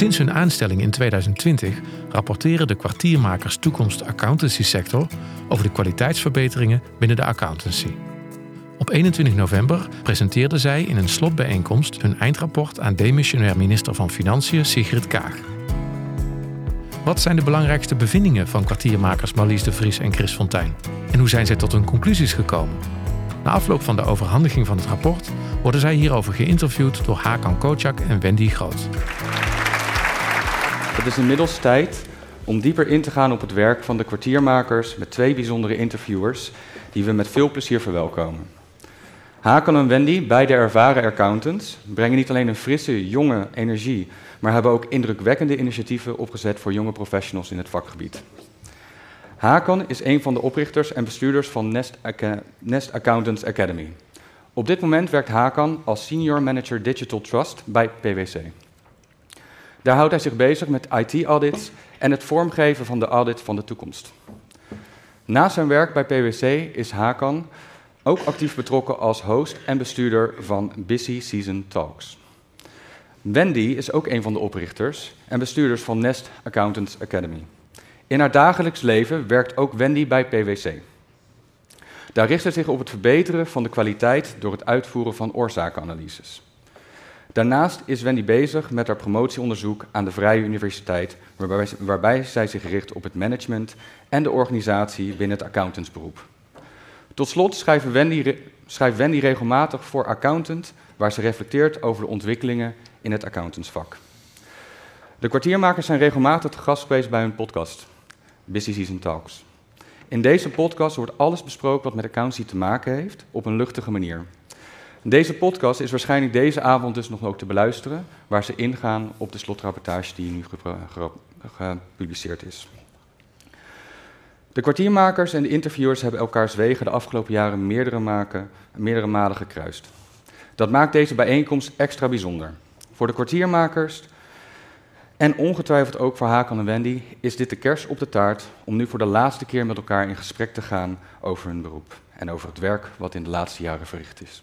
Sinds hun aanstelling in 2020 rapporteren de kwartiermakers toekomst accountancy sector over de kwaliteitsverbeteringen binnen de accountancy. Op 21 november presenteerden zij in een slotbijeenkomst hun eindrapport aan demissionair minister van Financiën Sigrid Kaag. Wat zijn de belangrijkste bevindingen van kwartiermakers Marlies de Vries en Chris Fontijn? En hoe zijn zij tot hun conclusies gekomen? Na afloop van de overhandiging van het rapport worden zij hierover geïnterviewd door Hakan Kocak en Wendy Groot. Het is inmiddels tijd om dieper in te gaan op het werk van de kwartiermakers met twee bijzondere interviewers die we met veel plezier verwelkomen. Hakan en Wendy, beide ervaren accountants, brengen niet alleen een frisse, jonge energie, maar hebben ook indrukwekkende initiatieven opgezet voor jonge professionals in het vakgebied. Hakan is een van de oprichters en bestuurders van Nest, Nest Accountants Academy. Op dit moment werkt Hakan als Senior Manager Digital Trust bij PwC. Daar houdt hij zich bezig met IT-audits en het vormgeven van de audit van de toekomst. Naast zijn werk bij PwC is Hakan ook actief betrokken als host en bestuurder van Busy Season Talks. Wendy is ook een van de oprichters en bestuurders van Nest Accountants Academy. In haar dagelijks leven werkt ook Wendy bij PwC. Daar richt zij zich op het verbeteren van de kwaliteit door het uitvoeren van oorzakenanalyses. Daarnaast is Wendy bezig met haar promotieonderzoek aan de Vrije Universiteit, waarbij, zij zich richt op het management en de organisatie binnen het accountantsberoep. Tot slot schrijft Wendy, schrijft Wendy regelmatig voor Accountant, waar ze reflecteert over de ontwikkelingen in het accountantsvak. De kwartiermakers zijn regelmatig te gast geweest bij hun podcast, Busy Season Talks. In deze podcast wordt alles besproken wat met accountancy te maken heeft, op een luchtige manier. Deze podcast is waarschijnlijk deze avond dus nog ook te beluisteren, waar ze ingaan op de slotrapportage die nu gepubliceerd is. De kwartiermakers en de interviewers hebben elkaars wegen de afgelopen jaren meerdere, meerdere malen gekruist. Dat maakt deze bijeenkomst extra bijzonder. Voor de kwartiermakers en ongetwijfeld ook voor Hakan en Wendy is dit de kers op de taart om nu voor de laatste keer met elkaar in gesprek te gaan over hun beroep en over het werk wat in de laatste jaren verricht is.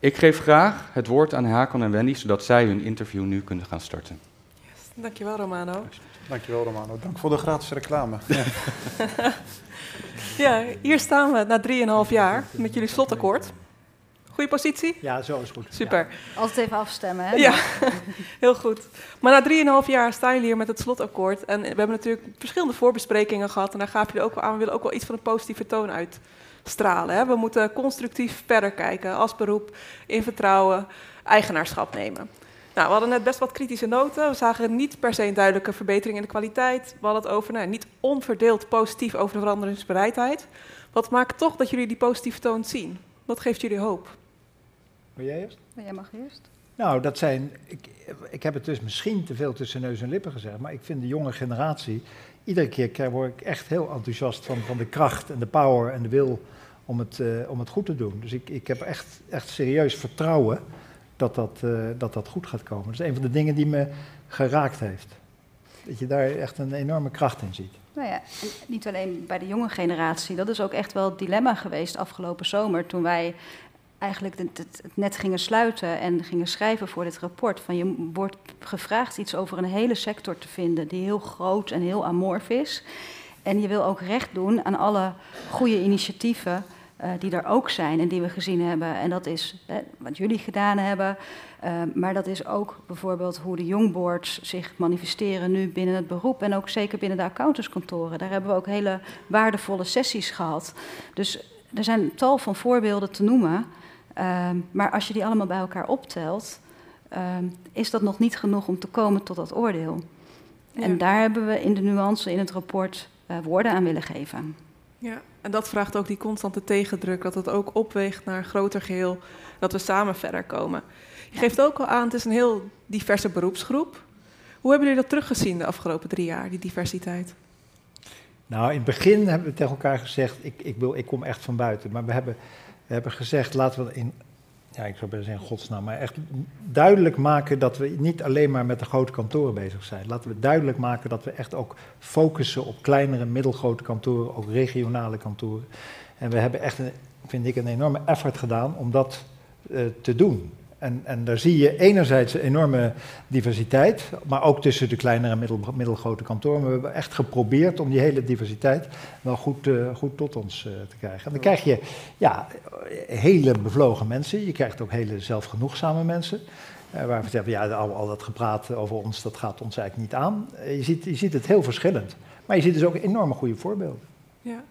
Ik geef graag het woord aan Hakan en Wendy, zodat zij hun interview nu kunnen gaan starten. Yes, dankjewel Romano. Dankjewel Romano. Dank voor de gratis reclame. Ja, ja hier staan we na 3,5 jaar met jullie slotakkoord. Goede positie? Ja, zo is goed. Super. Ja. Altijd even afstemmen, hè? Ja, heel goed. Maar na 3,5 jaar staan jullie hier met het slotakkoord. En we hebben natuurlijk verschillende voorbesprekingen gehad. En daar gaven jullie ook wel aan. We willen ook wel iets van een positieve toon uitstralen. Hè? We moeten constructief verder kijken als beroep, in vertrouwen, eigenaarschap nemen. Nou, we hadden net best wat kritische noten. We zagen niet per se een duidelijke verbetering in de kwaliteit. We hadden het over nou, niet onverdeeld positief over de veranderingsbereidheid. Wat maakt toch dat jullie die positieve toon zien? Wat geeft jullie hoop? Wil jij eerst? Jij mag eerst. Nou, dat zijn. Ik, ik heb het dus misschien te veel tussen neus en lippen gezegd, maar ik vind de jonge generatie. Iedere keer word ik echt heel enthousiast van, van de kracht en de power en de wil om het, uh, om het goed te doen. Dus ik, ik heb echt, echt serieus vertrouwen dat dat, uh, dat dat goed gaat komen. Dat is een van de dingen die me geraakt heeft. Dat je daar echt een enorme kracht in ziet. Nou ja, niet alleen bij de jonge generatie. Dat is ook echt wel het dilemma geweest afgelopen zomer. Toen wij eigenlijk het, net gingen sluiten en gingen schrijven voor dit rapport. Van je wordt gevraagd iets over een hele sector te vinden die heel groot en heel amorf is. En je wil ook recht doen aan alle goede initiatieven uh, die er ook zijn en die we gezien hebben. En dat is wat jullie gedaan hebben. Uh, maar dat is ook bijvoorbeeld hoe de jongboards zich manifesteren nu binnen het beroep. En ook zeker binnen de accountantskantoren. Daar hebben we ook hele waardevolle sessies gehad. Dus er zijn tal van voorbeelden te noemen. Uh, maar als je die allemaal bij elkaar optelt, ehm, is dat nog niet genoeg om te komen tot dat oordeel. Ja. En daar hebben we in de nuance in het rapport uh, woorden aan willen geven. Ja, en dat vraagt ook die constante tegendruk, dat het ook opweegt naar een groter geheel, dat we samen verder komen. Je geeft ook al aan, het is een heel diverse beroepsgroep. Hoe hebben jullie dat teruggezien de afgelopen drie jaar, die diversiteit? Nou, in het begin hebben we tegen elkaar gezegd, ik, ik, wil, ik kom echt van buiten. Maar we hebben, we hebben gezegd, laten we in, ja, ik zou bijna zeggen godsnaam, maar echt duidelijk maken dat we niet alleen maar met de grote kantoren bezig zijn. Laten we duidelijk maken dat we echt ook focussen op kleinere, middelgrote kantoren, ook regionale kantoren. En we hebben echt, een, vind ik, een enorme effort gedaan om dat uh, te doen. En, en daar zie je enerzijds een enorme diversiteit, maar ook tussen de kleinere en middel, middelgrote kantoren. We hebben echt geprobeerd om die hele diversiteit wel goed, uh, goed tot ons uh, te krijgen. En dan krijg je ja, hele bevlogen mensen, je krijgt ook hele zelfgenoegzame mensen. Uh, waar we zeggen, ja, al, al, dat gepraat over ons, dat gaat ons eigenlijk niet aan. je, ziet, je ziet het heel verschillend. Maar je ziet dus ook enorme goede voorbeelden. Ja.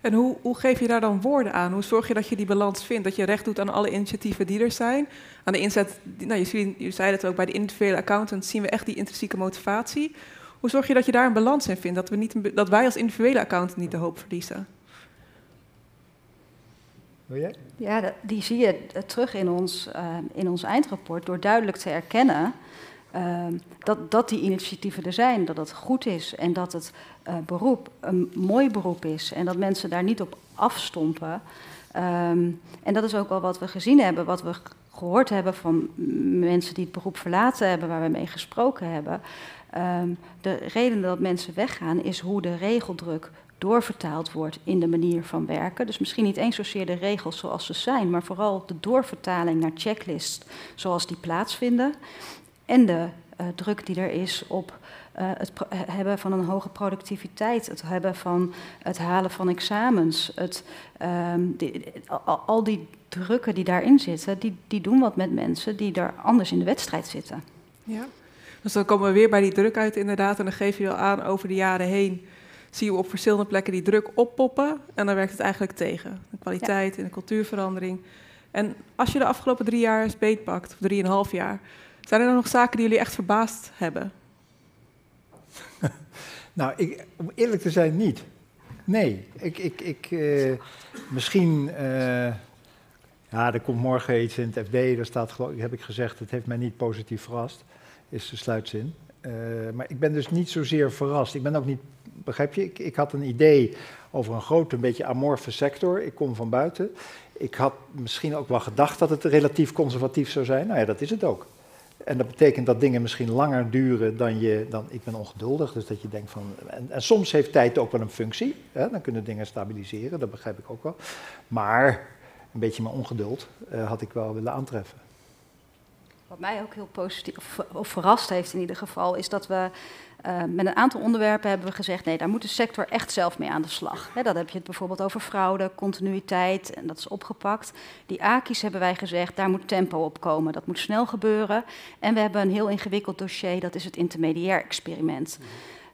En hoe, hoe geef je daar dan woorden aan? Hoe zorg je dat je die balans vindt? Dat je recht doet aan alle initiatieven die er zijn? Aan de inzet, nou, je, ziet, je zei het ook, bij de individuele accountants zien we echt die intrinsieke motivatie. Hoe zorg je dat je daar een balans in vindt? Dat, we niet, dat wij als individuele accountant niet de hoop verliezen? jij? Ja, die zie je terug in ons, uh, in ons eindrapport door duidelijk te erkennen uh, dat, dat die initiatieven er zijn, dat het goed is en dat het uh, beroep een mooi beroep is en dat mensen daar niet op afstompen. Um, en dat is ook wel wat we gezien hebben, wat we gehoord hebben van mensen die het beroep verlaten hebben, waar we mee gesproken hebben. Um, de reden dat mensen weggaan is hoe de regeldruk doorvertaald wordt in de manier van werken. Dus misschien niet eens zozeer de regels zoals ze zijn, maar vooral de doorvertaling naar checklists zoals die plaatsvinden. En de uh, druk die er is op uh, het hebben van een hoge productiviteit, het hebben van het halen van examens, het, um, die, al, al, die drukken die daarin zitten, die, die doen wat met mensen die er anders in de wedstrijd zitten. Ja, dus dan komen we weer bij die druk uit inderdaad en dan geef je al aan over de jaren heen zie je op verschillende plekken die druk oppoppen en dan werkt het eigenlijk tegen. De kwaliteit en de cultuurverandering. En als je de afgelopen drie jaar eens beetpakt, of drieënhalf jaar, zijn er nog zaken die jullie echt verbaasd hebben? nou, ik, om eerlijk te zijn, niet. Nee, ik, ik, ik uh, misschien. Uh, ja, er komt morgen iets in het FD, daar staat, heb ik gezegd, het heeft mij niet positief verrast, is de sluitzin. Uh, maar ik ben dus niet zozeer verrast. Ik ben ook niet, begrijp je, ik, ik had een idee over een grote, een beetje amorfe sector. Ik kom van buiten. Ik had misschien ook wel gedacht dat het relatief conservatief zou zijn. Nou ja, dat is het ook. En dat betekent dat dingen misschien langer duren dan je. Dan, ik ben ongeduldig, dus dat je denkt van. En, en soms heeft tijd ook wel een functie. Hè, dan kunnen dingen stabiliseren, dat begrijp ik ook wel. Maar een beetje mijn ongeduld uh, had ik wel willen aantreffen. Wat mij ook heel positief of, of verrast heeft in ieder geval, is dat we uh, met een aantal onderwerpen hebben we gezegd, nee, daar moet de sector echt zelf mee aan de slag. He, dat heb je het bijvoorbeeld over fraude, continuïteit, en dat is opgepakt. Die AKI's hebben wij gezegd, daar moet tempo op komen, dat moet snel gebeuren. En we hebben een heel ingewikkeld dossier, dat is het intermediair experiment.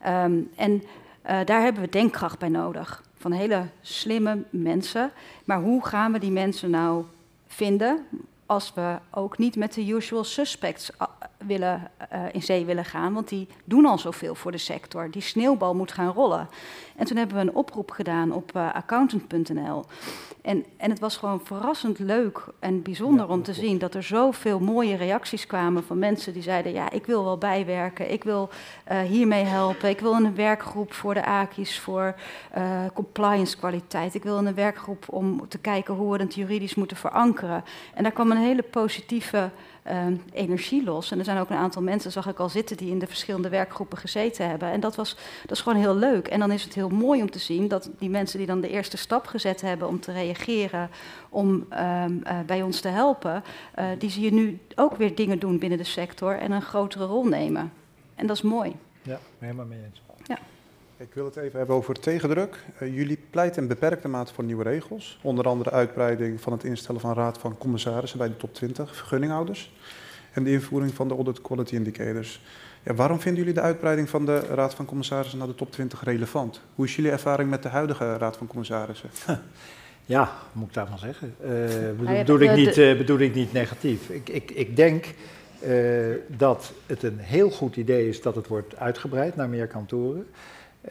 Um, en uh, daar hebben we denkkracht bij nodig, van hele slimme mensen. Maar hoe gaan we die mensen nou vinden? als we ook niet met de usual suspects willen, uh, in zee willen gaan, want die doen al zoveel voor de sector. Die sneeuwbal moet gaan rollen. En toen hebben we een oproep gedaan op uh, accountant.nl. En, en het was gewoon verrassend leuk en bijzonder ja, om te zien dat er zoveel mooie reacties kwamen van mensen die zeiden: Ja, ik wil wel bijwerken, ik wil uh, hiermee helpen, ik wil een werkgroep voor de AKI's voor compliance kwaliteit, ik wil een werkgroep om te kijken hoe we het juridisch moeten verankeren. En daar kwam een hele positieve energie los. En er zijn ook een aantal mensen, zag ik al zitten, die in de verschillende werkgroepen gezeten hebben. En dat, was, dat is gewoon heel leuk. En dan is het heel mooi om te zien dat die mensen die dan de eerste stap gezet hebben om te reageren, om uh, uh, bij ons te helpen, uh, die zie je nu ook weer dingen doen binnen de sector en een grotere rol nemen. En dat is mooi. Ja, helemaal mee eens. Ja. Ik wil het even hebben over tegendruk. Uh, jullie pleiten in beperkte mate voor nieuwe regels. Onder andere uitbreiding van het instellen van raad van commissarissen bij de top 20 vergunninghouders. En de invoering van de audit quality indicators. Ja, waarom vinden jullie de uitbreiding van de raad van commissarissen naar de top 20 relevant? Hoe is jullie ervaring met de huidige raad van commissarissen? Ja, moet ik daarvan zeggen? Uh, bedoel, bedoel, ik niet, uh, bedoel ik niet negatief. Ik, ik, ik denk uh, dat het een heel goed idee is dat het wordt uitgebreid naar meer kantoren.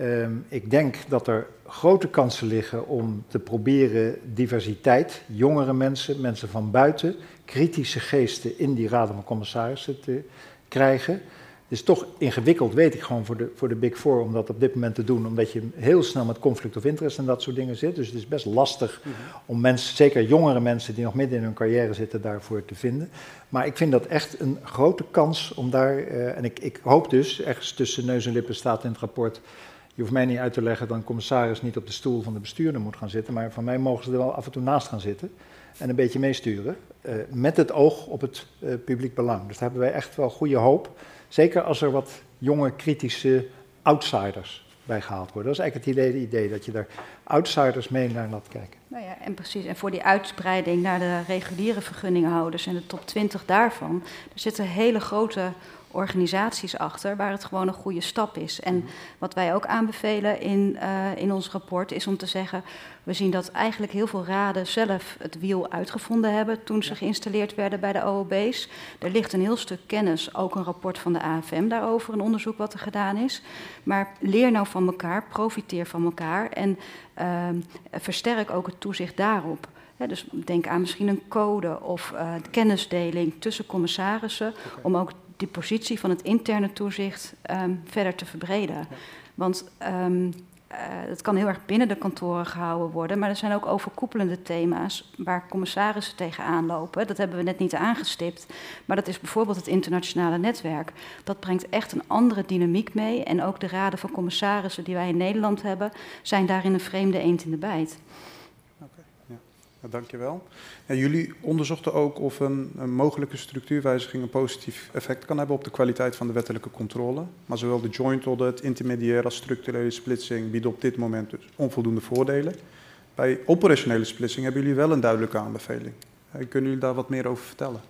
Um, ik denk dat er grote kansen liggen om te proberen diversiteit, jongere mensen, mensen van buiten, kritische geesten in die raden van commissarissen te krijgen. Het is toch ingewikkeld, weet ik gewoon, voor de, voor de Big Four om dat op dit moment te doen, omdat je heel snel met conflict of interest en dat soort dingen zit. Dus het is best lastig mm -hmm. om mensen, zeker jongere mensen die nog midden in hun carrière zitten, daarvoor te vinden. Maar ik vind dat echt een grote kans om daar, uh, en ik, ik hoop dus, ergens tussen neus en lippen staat in het rapport, je hoeft mij niet uit te leggen dat een commissaris niet op de stoel van de bestuurder moet gaan zitten, maar van mij mogen ze er wel af en toe naast gaan zitten en een beetje meesturen, uh, met het oog op het uh, publiek belang. Dus daar hebben wij echt wel goede hoop, zeker als er wat jonge, kritische outsiders bij gehaald worden. Dat is eigenlijk het idee, idee dat je daar outsiders mee naar laat kijken. Nou ja, en precies. En voor die uitbreiding naar de reguliere vergunninghouders en de top 20 daarvan, er zitten hele grote organisaties achter waar het gewoon een goede stap is. En mhm. wat wij ook aanbevelen in, uh, in ons rapport is om te zeggen, we zien dat eigenlijk heel veel raden zelf het wiel uitgevonden hebben toen ze geïnstalleerd werden bij de OOB's. Er ligt een heel stuk kennis, ook een rapport van de AFM daarover, een onderzoek wat er gedaan is. Maar leer nou van elkaar, profiteer van elkaar en uh, versterk ook het toezicht daarop. dus denk aan misschien een code of uh, kennisdeling tussen commissarissen. Om ook die positie van het interne toezicht um, verder te verbreden. Want um, uh, het kan heel erg binnen de kantoren gehouden worden, maar er zijn ook overkoepelende thema's waar commissarissen tegenaan lopen. Dat hebben we net niet aangestipt, maar dat is bijvoorbeeld het internationale netwerk. Dat brengt echt een andere dynamiek mee en ook de raden van commissarissen die wij in Nederland hebben, zijn daarin een vreemde eend in de bijt. Ja, dankjewel. Ja, jullie onderzochten ook of een, een, mogelijke structuurwijziging een positief effect kan hebben op de kwaliteit van de wettelijke controle. Maar zowel de joint audit, intermediair als structurele splitsing bieden op dit moment dus onvoldoende voordelen. Bij operationele splitsing hebben jullie wel een duidelijke aanbeveling. Kunnen jullie daar wat meer over vertellen?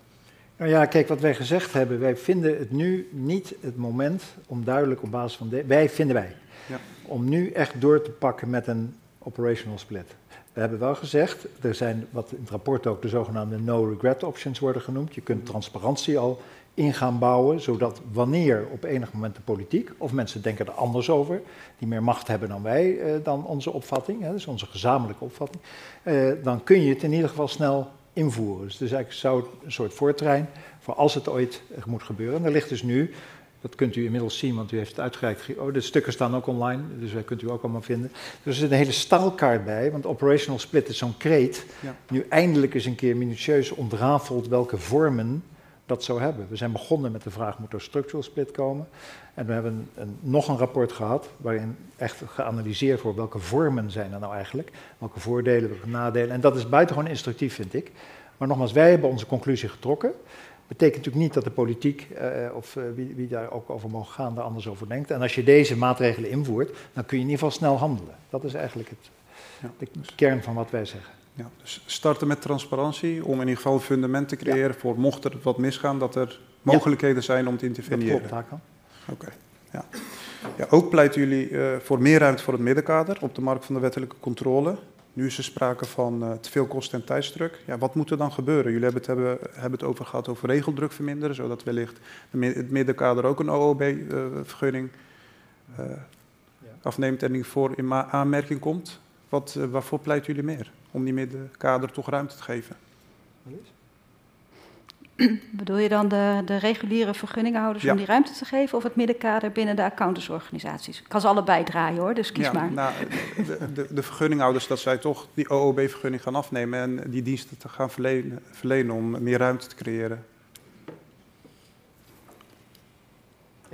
Nou ja, kijk, wat wij gezegd hebben, wij vinden het nu niet het moment om duidelijk op basis van... De, wij vinden wij, ja. om nu echt door te pakken met een operational split. We hebben wel gezegd, er zijn wat in het rapport ook de zogenaamde no-regret options worden genoemd. Je kunt transparantie al in gaan bouwen, zodat wanneer op enig moment de politiek, of mensen denken er anders over, die meer macht hebben dan wij, eh, dan onze opvatting, hè, dus onze gezamenlijke opvatting, eh, dan kun je het in ieder geval snel invoeren. Dus eigenlijk zou een soort voortrein voor als het ooit moet gebeuren. En er ligt dus nu dat kunt u inmiddels zien, want u heeft het uitgereikt. Oh, de stukken staan ook online, dus dat kunt u ook allemaal vinden. Dus er zit een hele staalkaart bij, want operational split is zo'n kreet. Ja. Nu eindelijk eens een keer minutieus ontrafeld welke vormen dat zou hebben. We zijn begonnen met de vraag, moet er structural split komen? En we hebben een, nog een rapport gehad, waarin echt geanalyseerd wordt welke vormen zijn er nou eigenlijk. Welke voordelen, welke nadelen. En dat is buitengewoon instructief, vind ik. Maar nogmaals, wij hebben onze conclusie getrokken. Betekent natuurlijk niet dat de politiek uh, of uh, wie, wie, daar ook over mogen gaan, daar anders over denkt. En als je deze maatregelen invoert, dan kun je in ieder geval snel handelen. Dat is eigenlijk het, ja, de dus, kern van wat wij zeggen. Ja, dus starten met transparantie om in ieder geval een fundament te creëren ja. voor mocht er wat misgaan, dat er mogelijkheden zijn om te interveneren. Dat klopt, Oké, okay. ja. ja. Ook pleiten jullie uh, voor meer ruimte voor het middenkader op de markt van de wettelijke controle. Nu is er sprake van uh, te veel kosten en tijdsdruk. Ja, wat moet er dan gebeuren? Jullie hebben het, hebben, hebben het over gehad over regeldruk verminderen, zodat wellicht het middenkader ook een OOB-vergunning uh, uh, ja. afneemt en voor in aanmerking komt. Wat, waarvoor pleiten jullie meer? Om die middenkader toch ruimte te geven? Bedoel je dan de, de reguliere vergunninghouders ja. om die ruimte te geven of het middenkader binnen de accountantsorganisaties? Ik kan ze allebei draaien hoor, dus kies ja, maar. Nou, de, de, de, vergunninghouders, dat zij toch die OOB-vergunning gaan afnemen en die diensten te gaan verlenen, verlenen om meer ruimte te creëren.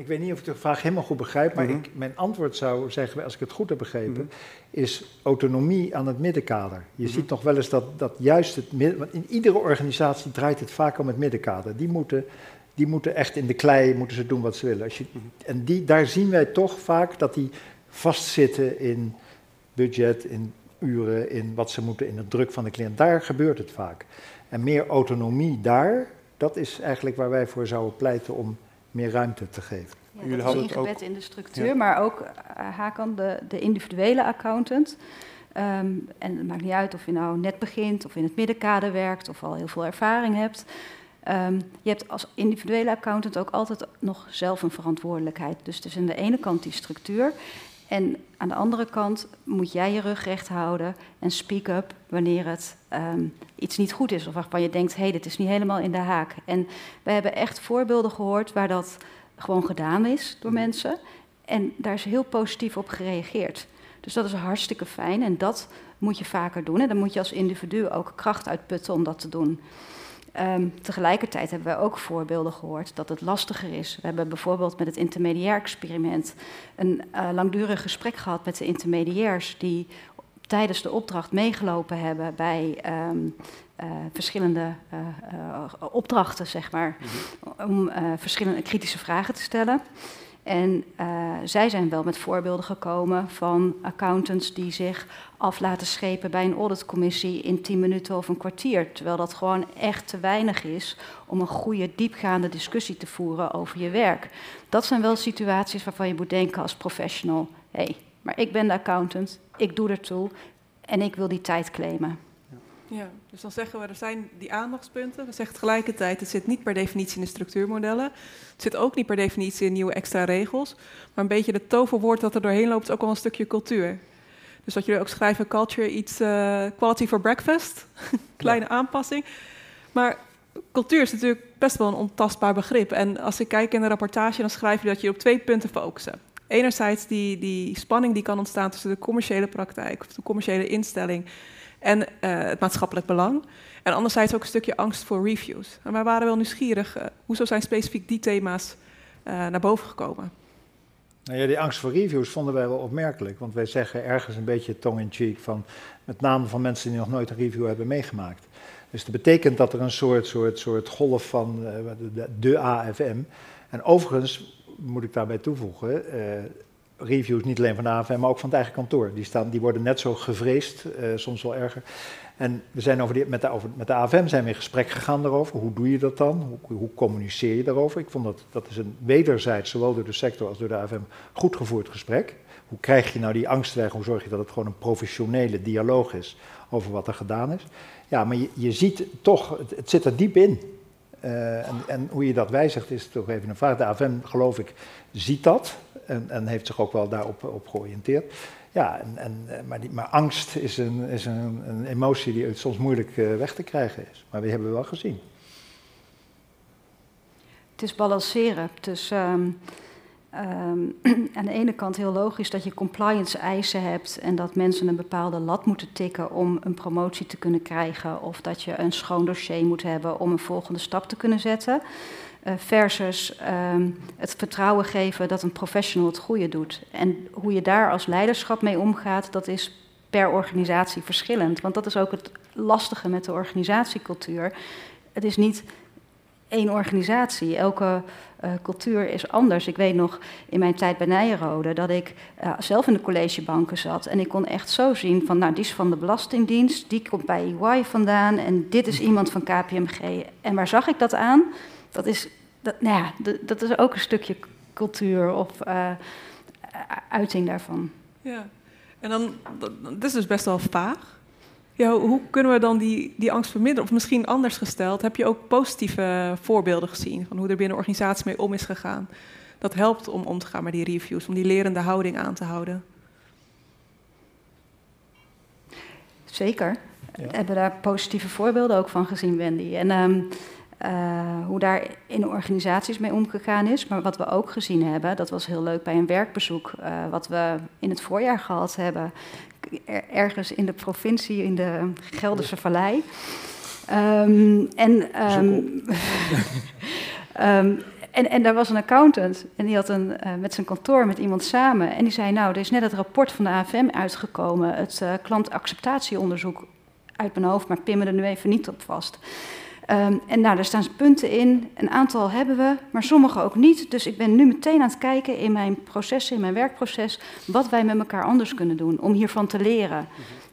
Ik weet niet of ik de vraag helemaal goed begrijp, maar mm -hmm. ik, mijn antwoord zou zeggen, als ik het goed heb begrepen, mm -hmm. is autonomie aan het middenkader. Je mm -hmm. ziet nog wel eens dat, dat juist het midden, want in iedere organisatie draait het vaak om het middenkader. Die moeten, die moeten echt in de klei, moeten ze doen wat ze willen. Als je, en die, daar zien wij toch vaak dat die vastzitten in budget, in uren, in wat ze moeten, in de druk van de cliënt. Daar gebeurt het vaak. En meer autonomie daar, dat is eigenlijk waar wij voor zouden pleiten om meer ruimte te geven. Ja, Jullie hadden het ook in de structuur, ja. maar ook uh, Hakan, de, de individuele accountant. Um, en het maakt niet uit of je nou net begint of in het middenkader werkt of al heel veel ervaring hebt. Um, je hebt als individuele accountant ook altijd nog zelf een verantwoordelijkheid. Dus het is aan de ene kant die structuur. En aan de andere kant moet jij je rug recht houden en speak up wanneer het um, iets niet goed is. Of waarvan je denkt, hé, hey, dit is niet helemaal in de haak. En we hebben echt voorbeelden gehoord waar dat gewoon gedaan is door mensen. En daar is heel positief op gereageerd. Dus dat is hartstikke fijn en dat moet je vaker doen. En dan moet je als individu ook kracht uitputten om dat te doen. Ehm, tegelijkertijd hebben we ook voorbeelden gehoord dat het lastiger is. We hebben bijvoorbeeld met het intermediair experiment een uh, langdurig gesprek gehad met de intermediairs die tijdens de opdracht meegelopen hebben bij ehm, uh, verschillende uh, uh, opdrachten, zeg maar, mhm. om verschillende kritische vragen te stellen. En zij zijn wel met voorbeelden gekomen van accountants die zich af laten schepen bij een auditcommissie in 10 minuten of een kwartier. Terwijl dat gewoon echt te weinig is om een goede, diepgaande discussie te voeren over je werk. Dat zijn wel situaties waarvan je moet denken als professional: hé, hey, maar ik ben de accountant, ik doe ertoe en ik wil die tijd claimen. Ja, dus dan zeggen we, er zijn die aandachtspunten. We zeggen tegelijkertijd, het zit niet per definitie in de structuurmodellen. Het zit ook niet per definitie in nieuwe extra regels. Maar een beetje het toverwoord dat er doorheen loopt, is ook wel een stukje cultuur. Dus wat jullie ook schrijven, culture iets uh, quality for breakfast. Kleine aanpassing. Maar cultuur is natuurlijk best wel een ontastbaar begrip. En als ik kijk in de rapportage, dan schrijf je dat je op twee punten focussen. Enerzijds die, die spanning die kan ontstaan tussen de commerciële praktijk of de commerciële instelling en uh, het maatschappelijk belang. En anderzijds ook een stukje angst voor reviews. En wij waren wel nieuwsgierig, uh, hoezo zijn specifiek die thema's uh, naar boven gekomen? Nou ja, die angst voor reviews vonden wij wel opmerkelijk. Want wij zeggen ergens een beetje tong-in-cheek van... met name van mensen die nog nooit een review hebben meegemaakt. Dus dat betekent dat er een soort, soort, soort golf van de, de AFM... En overigens moet ik daarbij toevoegen, reviews niet alleen van de AFM, maar ook van het eigen kantoor. Die, staan, die worden net zo gevreesd, uh, soms wel erger. En we zijn over met, de, over, met de AFM zijn we in gesprek gegaan daarover. Hoe doe je dat dan? Hoe, hoe, communiceer je daarover? Ik vond dat dat is een wederzijds, zowel door de sector als door de AFM, goed gevoerd gesprek. Hoe krijg je nou die angst weg? Hoe zorg je dat het gewoon een professionele dialoog is over wat er gedaan is? Ja, maar je, je ziet toch, het zit er diep in. Uh, en, en, hoe je dat wijzigt is toch even een vraag. De geloof ik, ziet dat en, en heeft zich ook wel daarop op georiënteerd. Ja, en, en, eh, maar, die, maar angst is, een, is een, een emotie die soms moeilijk uh, weg te krijgen is. Maar die hebben we wel gezien. Het is balanceren tussen um, um, aan de ene kant heel logisch dat je compliance eisen hebt en dat mensen een bepaalde lat moeten tikken om een promotie te kunnen krijgen of dat je een schoon dossier moet hebben om een volgende stap te kunnen zetten. Uh, versus um, het vertrouwen geven dat een professional het goede doet. En hoe je daar als leiderschap mee omgaat, dat is per organisatie verschillend. Want dat is ook het lastige met de organisatiecultuur. Het is niet één organisatie. Elke uh, cultuur is anders. Ik weet nog in mijn tijd bij Nijenrode dat ik uh, zelf in de collegebanken zat. En ik kon echt zo zien van, nou, die is van de Belastingdienst, die komt bij EY vandaan en dit is iemand van KPMG. En waar zag ik dat aan? Dat is, dat, nou ja, dat is ook een stukje cultuur of uh, uiting daarvan. Ja, en dan, dat is dus best wel vaag. Ja, hoe kunnen we dan die, die angst verminderen? Of misschien anders gesteld, heb je ook positieve voorbeelden gezien van hoe er binnen organisaties mee om is gegaan? Dat helpt om om te gaan met die reviews, om die lerende houding aan te houden. Zeker. Ja. We hebben daar positieve voorbeelden ook van gezien, Wendy. En um, uh, hoe daar in organisaties mee omgegaan is. Maar wat we ook gezien hebben, dat was heel leuk bij een werkbezoek, uh, wat we in het voorjaar gehad hebben, ergens in de provincie, in de Gelderse Vallei. Um, en, um, um, en, en daar was een accountant en die had een, uh, met zijn kantoor met iemand samen. En die zei, nou, er is net het rapport van de AFM uitgekomen, het uh, klantacceptatieonderzoek uit mijn hoofd, maar pin me er nu even niet op vast. Um, en nou, daar staan punten in. Een aantal hebben we, maar sommige ook niet. Dus ik ben nu meteen aan het kijken in mijn processen, in mijn werkproces, wat wij met elkaar anders kunnen doen om hiervan te leren.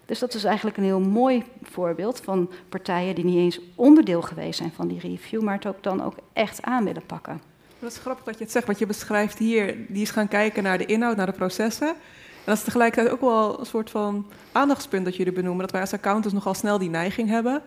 Dus dat is eigenlijk een heel mooi voorbeeld van partijen die niet eens onderdeel geweest zijn van die review, maar het ook dan ook echt aan willen pakken. Dat is grappig dat je het zegt, wat je beschrijft hier, die is gaan kijken naar de inhoud, naar de processen. En dat is tegelijkertijd ook wel een soort van aandachtspunt dat jullie benoemen, dat wij als accountants nogal snel die neiging hebben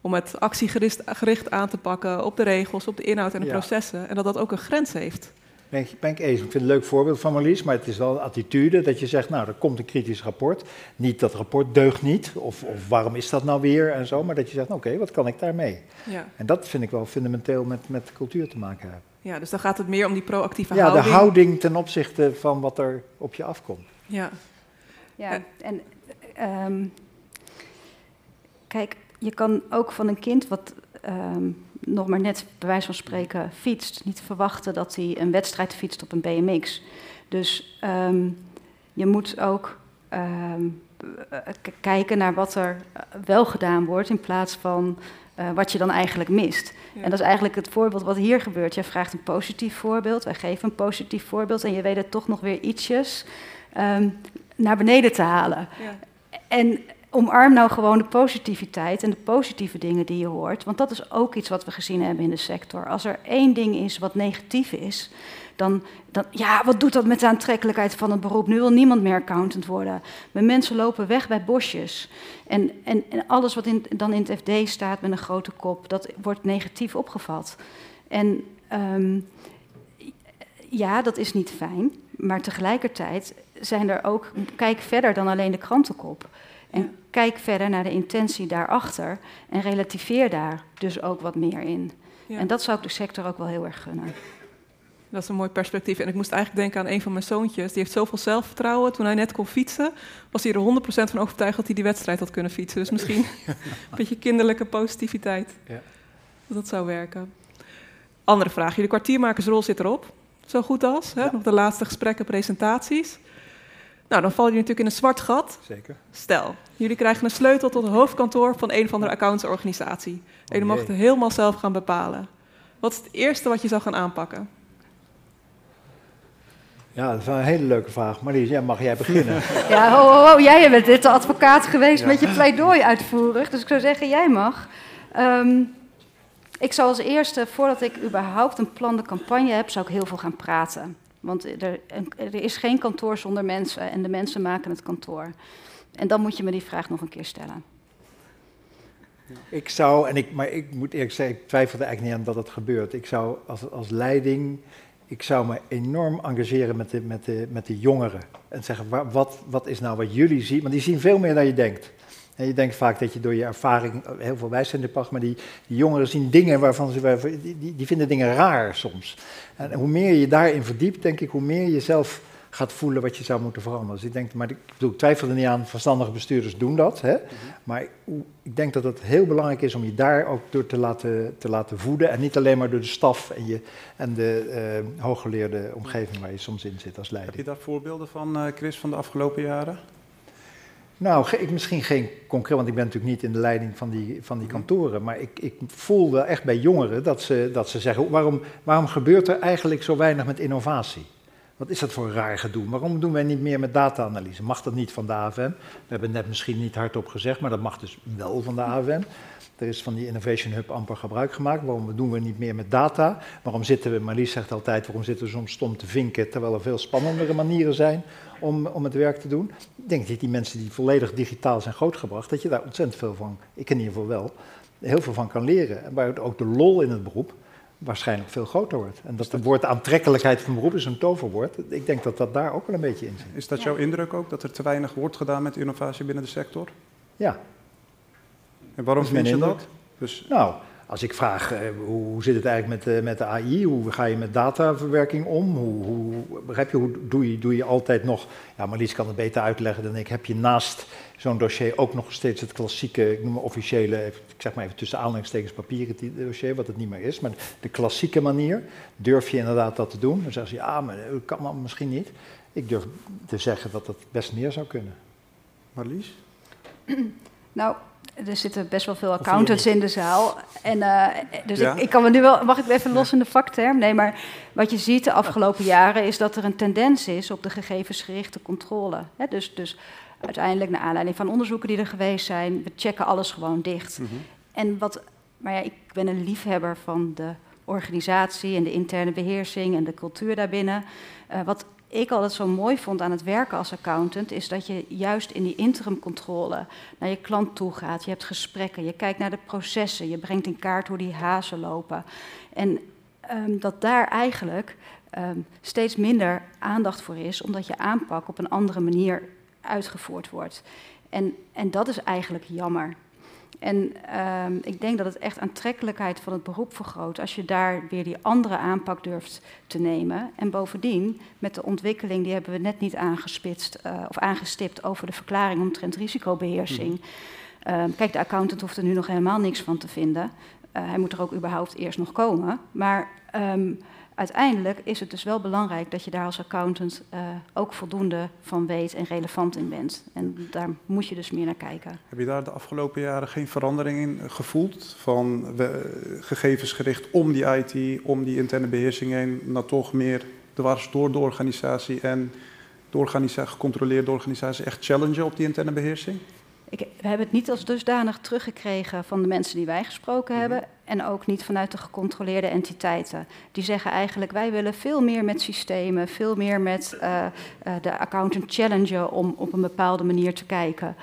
om het actiegericht aan te pakken op de regels, op de inhoud en de ja. processen. En dat dat ook een grens heeft. Ben ik, ben ik eens. Ik vind het een leuk voorbeeld van Marlies, maar het is wel een attitude dat je zegt, nou, er komt een kritisch rapport. Niet dat rapport deugt niet, of, of waarom is dat nou weer en zo, maar dat je zegt, oké, okay, wat kan ik daarmee? Ja. En dat vind ik wel fundamenteel met, met cultuur te maken hebben. Ja, dus dan gaat het meer om die proactieve ja, houding. Ja, de houding ten opzichte van wat er op je afkomt. Ja. Ja, en um, kijk, je kan ook van een kind wat ehm, nog maar net, bij wijze van spreken, fietst, niet verwachten dat hij een wedstrijd fietst op een BMX. Dus ehm, je moet ook ehm, eh, kijken naar wat er eh, wel gedaan wordt in plaats van eh, wat je dan eigenlijk mist. Ja. En dat is eigenlijk het voorbeeld wat hier gebeurt. Jij vraagt een positief voorbeeld, wij geven een positief voorbeeld en je weet het toch nog weer ietsjes naar beneden te halen. Ja. En omarm nou gewoon de positiviteit en de positieve dingen die je hoort. Want dat is ook iets wat we gezien hebben in de sector. Als er één ding is wat negatief is, dan, dan ja, wat doet dat met de aantrekkelijkheid van het beroep? Nu wil niemand meer accountant worden. Mensen lopen weg bij bosjes. En, en, en alles wat in, dan in het FD staat met een grote kop, dat wordt negatief opgevat. En ehm, ja, dat is niet fijn. Maar tegelijkertijd zijn er ook, kijk verder dan alleen de krantenkop. En. Kijk verder naar de intentie daarachter en relativeer daar dus ook wat meer in. Ja. En dat zou ik de sector ook wel heel erg gunnen. Dat is een mooi perspectief. En ik moest eigenlijk denken aan een van mijn zoontjes. Die heeft zoveel zelfvertrouwen. Toen hij net kon fietsen, was hij er 100% van overtuigd dat hij die wedstrijd had kunnen fietsen. Dus misschien een beetje kinderlijke positiviteit. Ja. Dat dat zou werken. Andere vraag. Jullie kwartiermakersrol zit erop. Zo goed als. Hè? Ja. Nog de laatste gesprekken, presentaties. Nou, dan vallen jullie natuurlijk in een zwart gat. Zeker. Stel, jullie krijgen een sleutel tot het hoofdkantoor van een of andere accountsorganisatie. En jullie Oh mogen het helemaal zelf gaan bepalen. Wat is het eerste wat je zou gaan aanpakken? Ja, dat is wel een hele leuke vraag. Marlies, ja, mag jij beginnen? Ja, ho, ho, ho, jij bent dit de advocaat geweest met je pleidooi uitvoerig. Dus ik zou zeggen, jij mag. Ehm, ik zou als eerste, voordat ik überhaupt een plan de campagne heb, zou ik heel veel gaan praten. Want er, er is geen kantoor zonder mensen en de mensen maken het kantoor. En dan moet je me die vraag nog een keer stellen. Ik zou, en ik, maar ik moet eerlijk zeggen, ik twijfel er eigenlijk niet aan dat het gebeurt. Ik zou als, als leiding, ik zou me enorm engageren met de, met de, met de jongeren. En zeggen, wa- wat, wat is nou wat jullie zien? Want die zien veel meer dan je denkt. En je denkt vaak dat je door je ervaring heel veel wijsheid pakt, maar die, die jongeren zien dingen waarvan ze, waarvan- die, die, vinden dingen raar soms. En hoe meer je daarin verdiept, denk ik, hoe meer je zelf gaat voelen wat je zou moeten veranderen. Dus ik denk, maar ik, bedoel, ik twijfel er niet aan, verstandige bestuurders doen dat. Hè? Maar ik denk dat het heel belangrijk is om je daar ook door te laten, te laten voeden. En niet alleen maar door de staf en, je, en de eh, hooggeleerde omgeving waar je soms in zit als Heb leider. je daar voorbeelden van, eh, Chris, van de afgelopen jaren? Nou, ik misschien geen concreet, want ik ben natuurlijk niet in de leiding van die, van die kantoren. Maar ik, ik voel wel echt bij jongeren dat ze, dat ze zeggen: waarom, waarom gebeurt er eigenlijk zo weinig met innovatie? Wat is dat voor raar gedoe? Waarom doen wij niet meer met data-analyse? Mag dat niet van de AFM? We hebben het net misschien niet hardop gezegd, maar dat mag dus wel van de AFM. Er is van die Innovation Hub amper gebruik gemaakt. Waarom doen we niet meer met data? Waarom zitten we, Marlies zegt altijd, waarom zitten we soms stom te vinken, terwijl er veel spannendere manieren zijn om, om het werk te doen? Ik denk dat die mensen die volledig digitaal zijn grootgebracht, dat je daar ontzettend veel van, ik in ieder geval wel, heel veel van kan leren. En waar ook de lol in het beroep waarschijnlijk veel groter wordt. En dat het woord aantrekkelijkheid van beroep is een toverwoord. Ik denk dat dat daar ook wel een beetje in zit. Is dat jouw indruk ook, dat er te weinig wordt gedaan met innovatie binnen de sector? Ja, En waarom Dat vind je dat? Dus nou, als ik vraag eh, hoe, zit het eigenlijk met, eh, met de AI, hoe ga je met dataverwerking om, hoe, hoe, begrijp je, hoe doe je, doe je altijd nog, ja Marlies kan het beter uitleggen dan ik, heb je naast zo'n dossier ook nog steeds het klassieke, ik noem maar officiële, ik zeg maar even tussen aanhalingstekens papieren dossier, wat het niet meer is, maar de klassieke manier, durf je inderdaad dat te doen? Dan zeggen ze, ja, maar dat kan maar misschien niet. Ik durf te zeggen dat dat best meer zou kunnen. Marlies? Nou, er zitten best wel veel accountants in de zaal. En, eh, dus Ja? ik, ik kan me nu wel. Mag ik even los in de vakterm? Nee, maar wat je ziet de afgelopen jaren is dat er een tendens is op de gegevensgerichte controle. Dus, dus uiteindelijk, naar aanleiding van onderzoeken die er geweest zijn, we checken alles gewoon dicht. Mhm. En wat, maar ja, ik ben een liefhebber van de organisatie en de interne beheersing en de cultuur daarbinnen. Eh, wat ik altijd zo mooi vond aan het werken als accountant, is dat je juist in die interimcontrole naar je klant toe gaat. Je hebt gesprekken, je kijkt naar de processen, je brengt in kaart hoe die hazen lopen. En ehm, dat daar eigenlijk ehm, steeds minder aandacht voor is, omdat je aanpak op een andere manier uitgevoerd wordt. En, en dat is eigenlijk jammer. En ehm, ik denk dat het echt aantrekkelijkheid van het beroep vergroot als je daar weer die andere aanpak durft te nemen. En bovendien, met de ontwikkeling, die hebben we net niet aangespitst eh, of aangestipt over de verklaring omtrent risicobeheersing. Ehm, kijk, de accountant hoeft er nu nog helemaal niks van te vinden. Uh, hij moet er ook überhaupt eerst nog komen. Maar um, uiteindelijk is het dus wel belangrijk dat je daar als accountant uh, ook voldoende van weet en relevant in bent. En daar moet je dus meer naar kijken. Heb je daar de afgelopen jaren geen verandering in gevoeld? Van we, gegevensgericht om die IT, om die interne beheersing heen, naar toch meer dwars door de organisatie en de gecontroleerde organisatie echt challengen op die interne beheersing? Ik, we hebben het niet als dusdanig teruggekregen van de mensen die wij gesproken mhm. hebben. En ook niet vanuit de gecontroleerde entiteiten. Die zeggen eigenlijk: wij willen veel meer met systemen, veel meer met uh, uh, de accountant challengen om op een bepaalde manier te kijken.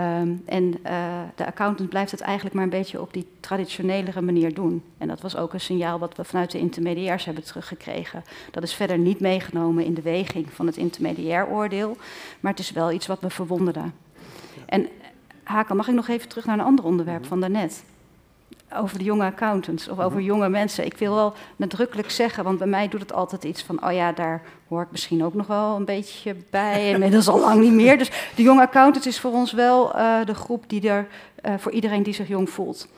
Um, en uh, de accountant blijft het eigenlijk maar een beetje op die traditionelere manier doen. En dat was ook een signaal wat we vanuit de intermediairs hebben teruggekregen. Dat is verder niet meegenomen in de weging van het intermediair oordeel, maar het is wel iets wat me verwonderde. En Haken, mag ik nog even terug naar een ander onderwerp mhm. van daarnet? Over de jonge accountants of over mhm. jonge mensen. Ik wil wel nadrukkelijk zeggen, want bij mij doet het altijd iets van: oh ja, daar hoor ik misschien ook nog wel een beetje bij. Inmiddels al lang niet meer. Dus de jonge accountants is voor ons wel uh, de groep die er uh, voor iedereen die zich jong voelt.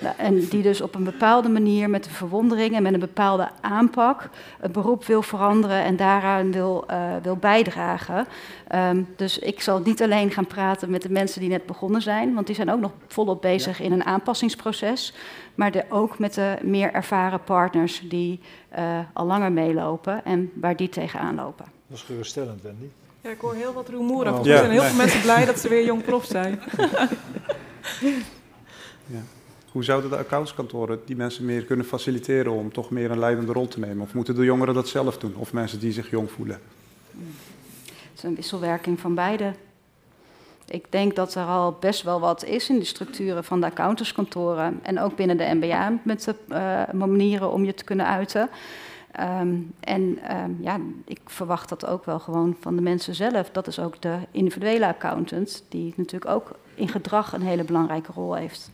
Nou, en die dus op een bepaalde manier met een verwondering en met een bepaalde aanpak het beroep wil veranderen en daaraan wil, uh, wil bijdragen. Um, dus ik zal niet alleen gaan praten met de mensen die net begonnen zijn, want die zijn ook nog volop bezig in een aanpassingsproces. Maar de, ook met de meer ervaren partners die uh, al langer meelopen en waar die tegenaan lopen. Dat is geruststellend, Wendy. Ja, ik hoor heel wat rumoer af. Oh. Er zijn heel veel mensen blij dat ze weer jong prof zijn. ja. Hoe zouden de accountskantoren die mensen meer kunnen faciliteren om toch meer een leidende rol te nemen? Of moeten de jongeren dat zelf doen? Of mensen die zich jong voelen? Het is een wisselwerking van beide. Ik denk dat er al best wel wat is in de structuren van de accountantskantoren. En ook binnen de MBA met de uh, manieren om je te kunnen uiten. Um, en um, ja, ik verwacht dat ook wel gewoon van de mensen zelf. Dat is ook de individuele accountant, die natuurlijk ook in gedrag een hele belangrijke rol heeft.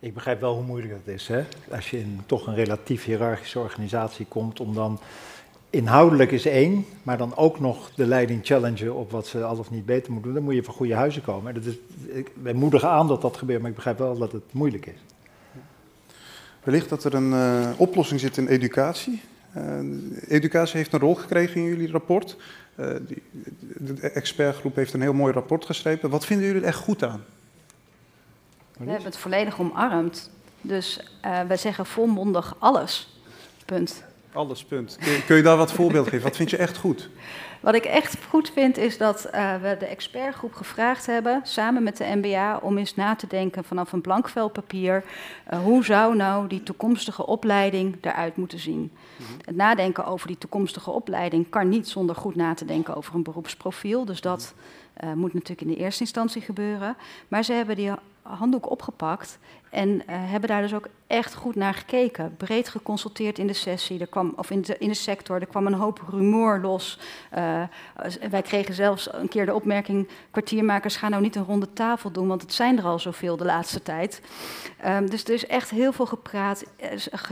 Ik begrijp wel hoe moeilijk dat is, hè? als je in toch een relatief hiërarchische organisatie komt, om dan inhoudelijk is één, maar dan ook nog de leiding challengen op wat ze al of niet beter moeten doen, dan moet je van goede huizen komen. Dat is, ik, wij moedigen aan dat dat gebeurt, maar ik begrijp wel dat het moeilijk is. Wellicht dat er een uh, oplossing zit in educatie. Uh, educatie heeft een rol gekregen in jullie rapport. Uh, die, de expertgroep heeft een heel mooi rapport geschreven. Wat vinden jullie er echt goed aan? We hebben het volledig omarmd. Dus uh, wij zeggen volmondig alles. Punt. Alles, punt. Kun je, kun je daar wat voorbeeld geven? Wat vind je echt goed? Wat ik echt goed vind is dat uh, we de expertgroep gevraagd hebben, samen met de MBA, om eens na te denken vanaf een blank vel papier. Uh, hoe zou nou die toekomstige opleiding eruit moeten zien? Mm -hmm. Het nadenken over die toekomstige opleiding kan niet zonder goed na te denken over een beroepsprofiel. Dus dat uh, moet natuurlijk in de eerste instantie gebeuren. Maar ze hebben die handdoek opgepakt en uh, hebben daar dus ook echt goed naar gekeken. Breed geconsulteerd in de sessie, er kwam, of in de, in de sector. Er kwam een hoop rumoer los. Uh, wij kregen zelfs een keer de opmerking: kwartiermakers gaan nou niet een ronde tafel doen, want het zijn er al zoveel de laatste tijd. Um, dus er is echt heel veel gepraat,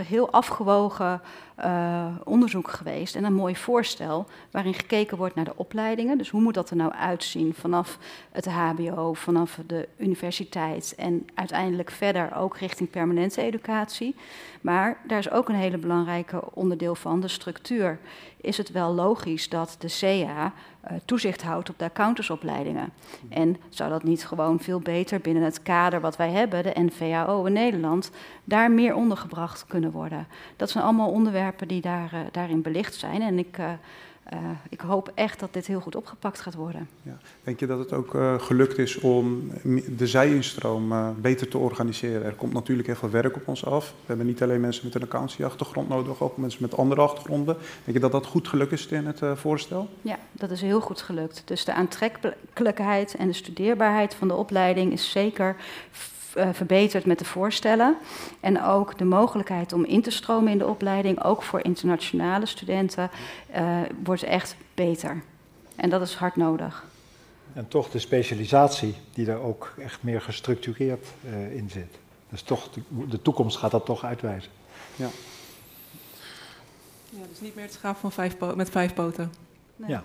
heel afgewogen uh, onderzoek geweest en een mooi voorstel waarin gekeken wordt naar de opleidingen. Dus hoe moet dat er nou uitzien vanaf het HBO, vanaf de universiteit en uiteindelijk verder ook richting permanente educatie. Maar daar is ook een hele belangrijke onderdeel van, de structuur. Is het wel logisch dat de CA uh, toezicht houdt op de accountantsopleidingen? En zou dat niet gewoon veel beter binnen het kader wat wij hebben, de NVAO in Nederland, daar meer ondergebracht kunnen worden? Dat zijn allemaal onderwerpen die daar, uh, daarin belicht zijn. En ik. Uh, uh, ik hoop echt dat dit heel goed opgepakt gaat worden. Ja. Denk je dat het ook uh, gelukt is om de zijinstroom uh, beter te organiseren? Er komt natuurlijk heel veel werk op ons af. We hebben niet alleen mensen met een accountancy-achtergrond nodig, ook mensen met andere achtergronden. Denk je dat dat goed gelukt is in het voorstel? Ja, dat is heel goed gelukt. Dus de aantrekkelijkheid en de studeerbaarheid van de opleiding is zeker uh, verbeterd met de voorstellen. En ook de mogelijkheid om in te stromen in de opleiding, ook voor internationale studenten, uh, wordt echt beter. En dat is hard nodig. En toch de specialisatie die er ook echt meer gestructureerd uh, in zit. Dus toch, de, de, toekomst gaat dat toch uitwijzen. Ja. Ja, dus niet meer het schaap van vijf met vijf poten. Nee. Ja.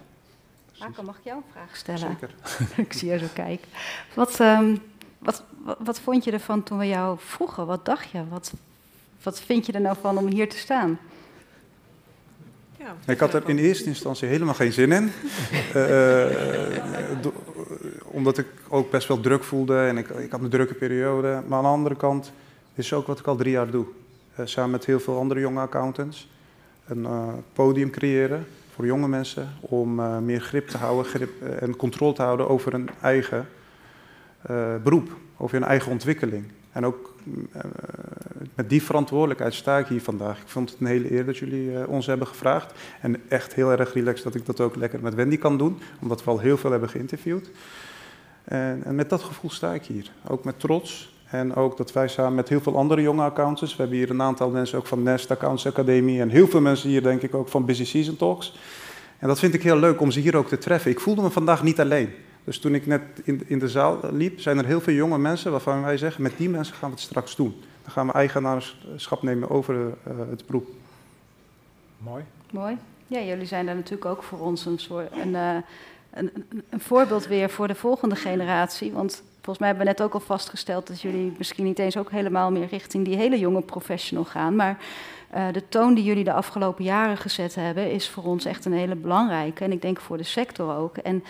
Marco, mag ik jou een vraag stellen? Zeker. ik zie je zo kijken. Wat, um, wat, wat, wat, vond je ervan toen we jou vroegen? Wat dacht je? Wat, wat vind je er nou van om hier te staan? Ja, ik had er in eerste instantie helemaal geen zin in. uh, omdat ik ook best wel druk voelde en ik, ik had een drukke periode. Maar aan de andere kant is ook wat ik al drie jaar doe. Uh, samen met heel veel andere jonge accountants. Een uh, podium creëren voor jonge mensen om uh, meer grip te houden grip, en controle te houden over hun eigen beroep, over hun eigen ontwikkeling. En ook met die verantwoordelijkheid sta ik hier vandaag. Ik vond het een hele eer dat jullie ons hebben gevraagd. En echt heel erg relaxed dat ik dat ook lekker met Wendy kan doen, omdat we al heel veel hebben geïnterviewd. En, en, met dat gevoel sta ik hier. Ook met trots. En ook dat wij samen met heel veel andere jonge accountants. We hebben hier een aantal mensen ook van Nest Accounts Academie. En heel veel mensen hier, denk ik, ook van Busy Season Talks. En dat vind ik heel leuk om ze hier ook te treffen. Ik voelde me vandaag niet alleen. Dus toen ik net in, in de zaal liep, zijn er heel veel jonge mensen waarvan wij zeggen: met die mensen gaan we het straks doen. Dan gaan we eigenaarschap nemen over uh, het beroep. Mooi. Mooi. Ja, jullie zijn daar natuurlijk ook voor ons een soort. Een, uh, een, een, voorbeeld weer voor de volgende generatie. Want volgens mij hebben we net ook al vastgesteld dat jullie misschien niet eens ook helemaal meer richting die hele jonge professional gaan. Maar uh, de toon die jullie de afgelopen jaren gezet hebben, is voor ons echt een hele belangrijke. En ik denk voor de sector ook. En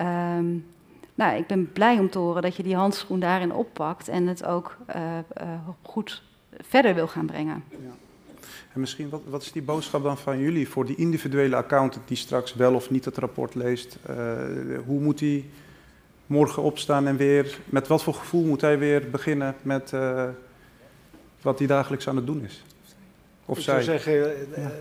um, nou, ik ben blij om te horen dat je die handschoen daarin oppakt en het ook uh, uh, goed verder wil gaan brengen. Ja. En misschien, wat, wat, is die boodschap dan van jullie voor die individuele accountant die straks wel of niet het rapport leest? Uh, hoe moet hij morgen opstaan en weer, met wat voor gevoel moet hij weer beginnen met uh, wat hij dagelijks aan het doen is? Of Ik zij. zou zeggen,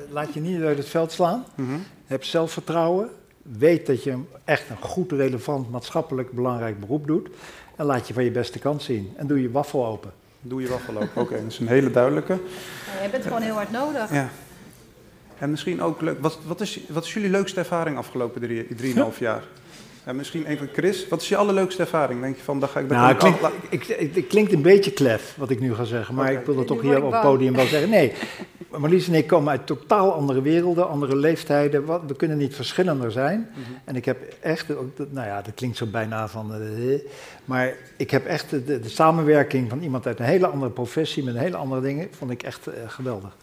laat je niet uit het veld slaan. Mm -hmm. Heb zelfvertrouwen. Weet dat je echt een goed, relevant, maatschappelijk belangrijk beroep doet. En laat je van je beste kant zien. En doe je waffel open. Doe je waffel open. Oké, okay, dat is een hele duidelijke. Ja, je bent gewoon heel hard nodig. Ja. En misschien ook leuk. Wat, wat, is, wat is jullie leukste ervaring afgelopen drie, drieënhalf jaar? En misschien even Chris, wat is je allerleukste ervaring? Denk je van, daar ga ik bij nou, klink, ik, ik, Het klinkt een beetje klef, wat ik nu ga zeggen, maar okay. ik wil het toch hier op het podium wel zeggen. Nee, Marlies en ik komen uit totaal andere werelden, andere leeftijden. Wat, we kunnen niet verschillender zijn. Mm -hmm. En ik heb echt, nou ja, dat klinkt zo bijna van... Uh, maar ik heb echt de, de, samenwerking van iemand uit een hele andere professie, met hele andere dingen, vond ik echt uh, geweldig.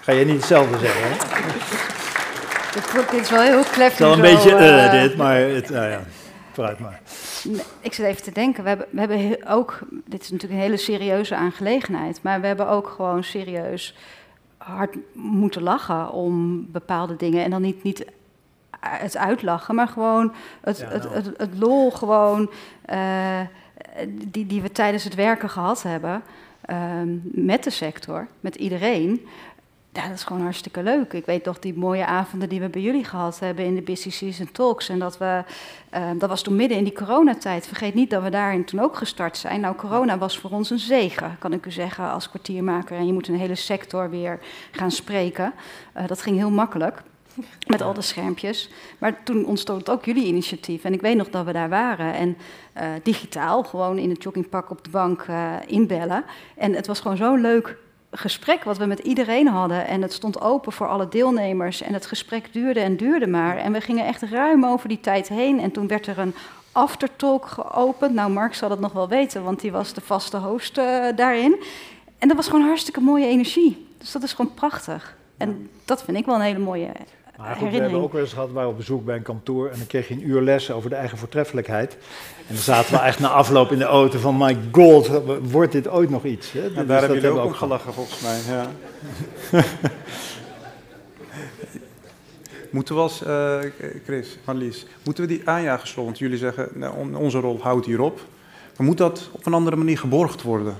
Ga je niet hetzelfde zeggen, hè? Dit, is wel heel klef. Het is wel een beetje uh, dit, maar het, nou ja, vooruit maar. Ik zit even te denken, we hebben, we hebben ook, dit is natuurlijk een hele serieuze aangelegenheid, maar we hebben ook gewoon serieus hard moeten lachen om bepaalde dingen. En dan niet, niet het uitlachen, maar gewoon het, ja, nou. het, het, het, lol gewoon, uh, die, die we tijdens het werken gehad hebben. Um, met de sector, met iedereen. Ja, dat is gewoon hartstikke leuk. Ik weet toch die mooie avonden die we bij jullie gehad hebben in de Busy Season Talks. En dat we, uh, dat was toen midden in die coronatijd. Vergeet niet dat we daarin toen ook gestart zijn. Nou, corona was voor ons een zegen, kan ik u zeggen, als kwartiermaker. En je moet een hele sector weer gaan spreken. Uh, dat ging heel makkelijk. Met al de schermpjes. Maar toen ontstond ook jullie initiatief. En ik weet nog dat we daar waren. En uh, digitaal, gewoon in het joggingpak op de bank inbellen. En het was gewoon zo leuk gesprek wat we met iedereen hadden. En het stond open voor alle deelnemers. En het gesprek duurde en duurde maar. En we gingen echt ruim over die tijd heen. En toen werd er een aftertalk geopend. Nou, Mark zal dat nog wel weten, want die was de vaste host uh, daarin. En dat was gewoon hartstikke mooie energie. Dus dat is gewoon prachtig. En dat vind ik wel een hele mooie maar goed, we hebben ook wel eens gehad, we waren op bezoek bij een kantoor en dan kreeg je een uur les over de eigen voortreffelijkheid. En dan zaten we echt na afloop in de auto van, my god, wordt dit ooit nog iets? Hè? Ja, dus daar hebben jullie ook om gelachen volgens mij, ja. moeten we als, uh, Chris, Marlies, moeten we die aanjagersrol, want jullie zeggen, nou, onze rol houdt hierop. Maar moet dat op een andere manier geborgd worden?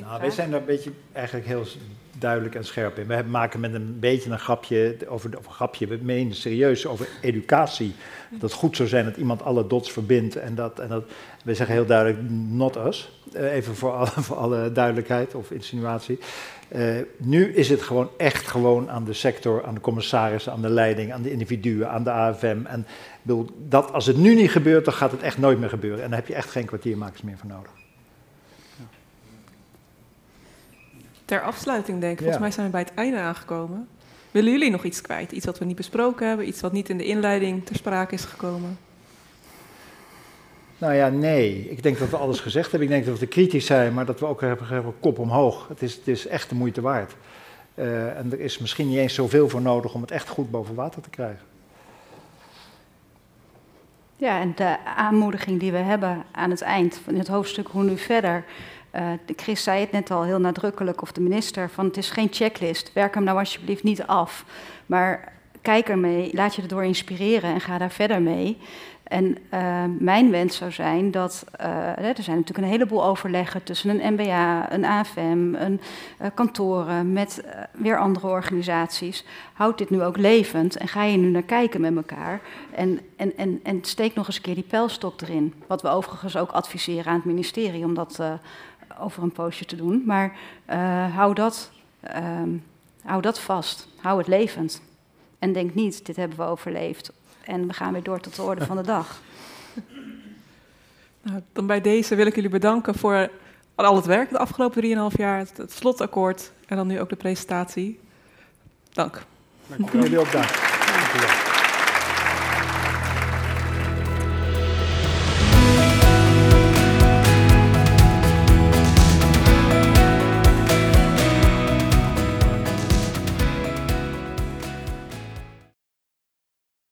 Nou, wij zijn daar een beetje eigenlijk heel duidelijk en scherp in. We maken met een beetje een grapje over, of een grapje, we menen serieus over educatie. Dat het goed zou zijn dat iemand alle dots verbindt en dat, en dat we zeggen heel duidelijk not us. Uh, even voor alle, voor alle duidelijkheid of insinuatie. Uh, nu is het gewoon echt gewoon aan de sector, aan de commissarissen, aan de leiding, aan de individuen, aan de AFM. En bedoel, dat, als het nu niet gebeurt, dan gaat het echt nooit meer gebeuren. En daar heb je echt geen kwartiermakers meer voor nodig. Ter afsluiting denk ik. Volgens ja. mij zijn we bij het einde aangekomen. Willen jullie nog iets kwijt? Iets wat we niet besproken hebben? Iets wat niet in de inleiding ter sprake is gekomen? Nou ja, nee. Ik denk dat we alles gezegd hebben. Ik denk dat we kritisch zijn, maar dat we ook hebben, hebben kop omhoog. Het is, het is echt de moeite waard. Uh, en er is misschien niet eens zoveel voor nodig om het echt goed boven water te krijgen. Ja, en de aanmoediging die we hebben aan het eind van het hoofdstuk Hoe nu verder. Uh, Chris zei het net al heel nadrukkelijk, of de minister, van het is geen checklist. Werk hem nou alsjeblieft niet af. Maar kijk ermee, laat je erdoor inspireren en ga daar verder mee. En uh, mijn wens zou zijn dat, uh, er zijn natuurlijk een heleboel overleggen tussen een MBA, een AFM, een kantoren met weer andere organisaties. Houd dit nu ook levend en ga je nu naar kijken met elkaar. En, en, en, en steek nog eens een keer die pijlstok erin. Wat we overigens ook adviseren aan het ministerie om dat over een poosje te doen. Maar hou, dat, ehm, hou dat vast. Hou het levend. En denk niet, dit hebben we overleefd en we gaan weer door tot de orde van de dag. Nou, dan bij deze wil ik jullie bedanken voor al het werk de afgelopen 3,5 jaar, het, het, slotakkoord en dan nu ook de presentatie. Dank. Dank jullie ook dank. dank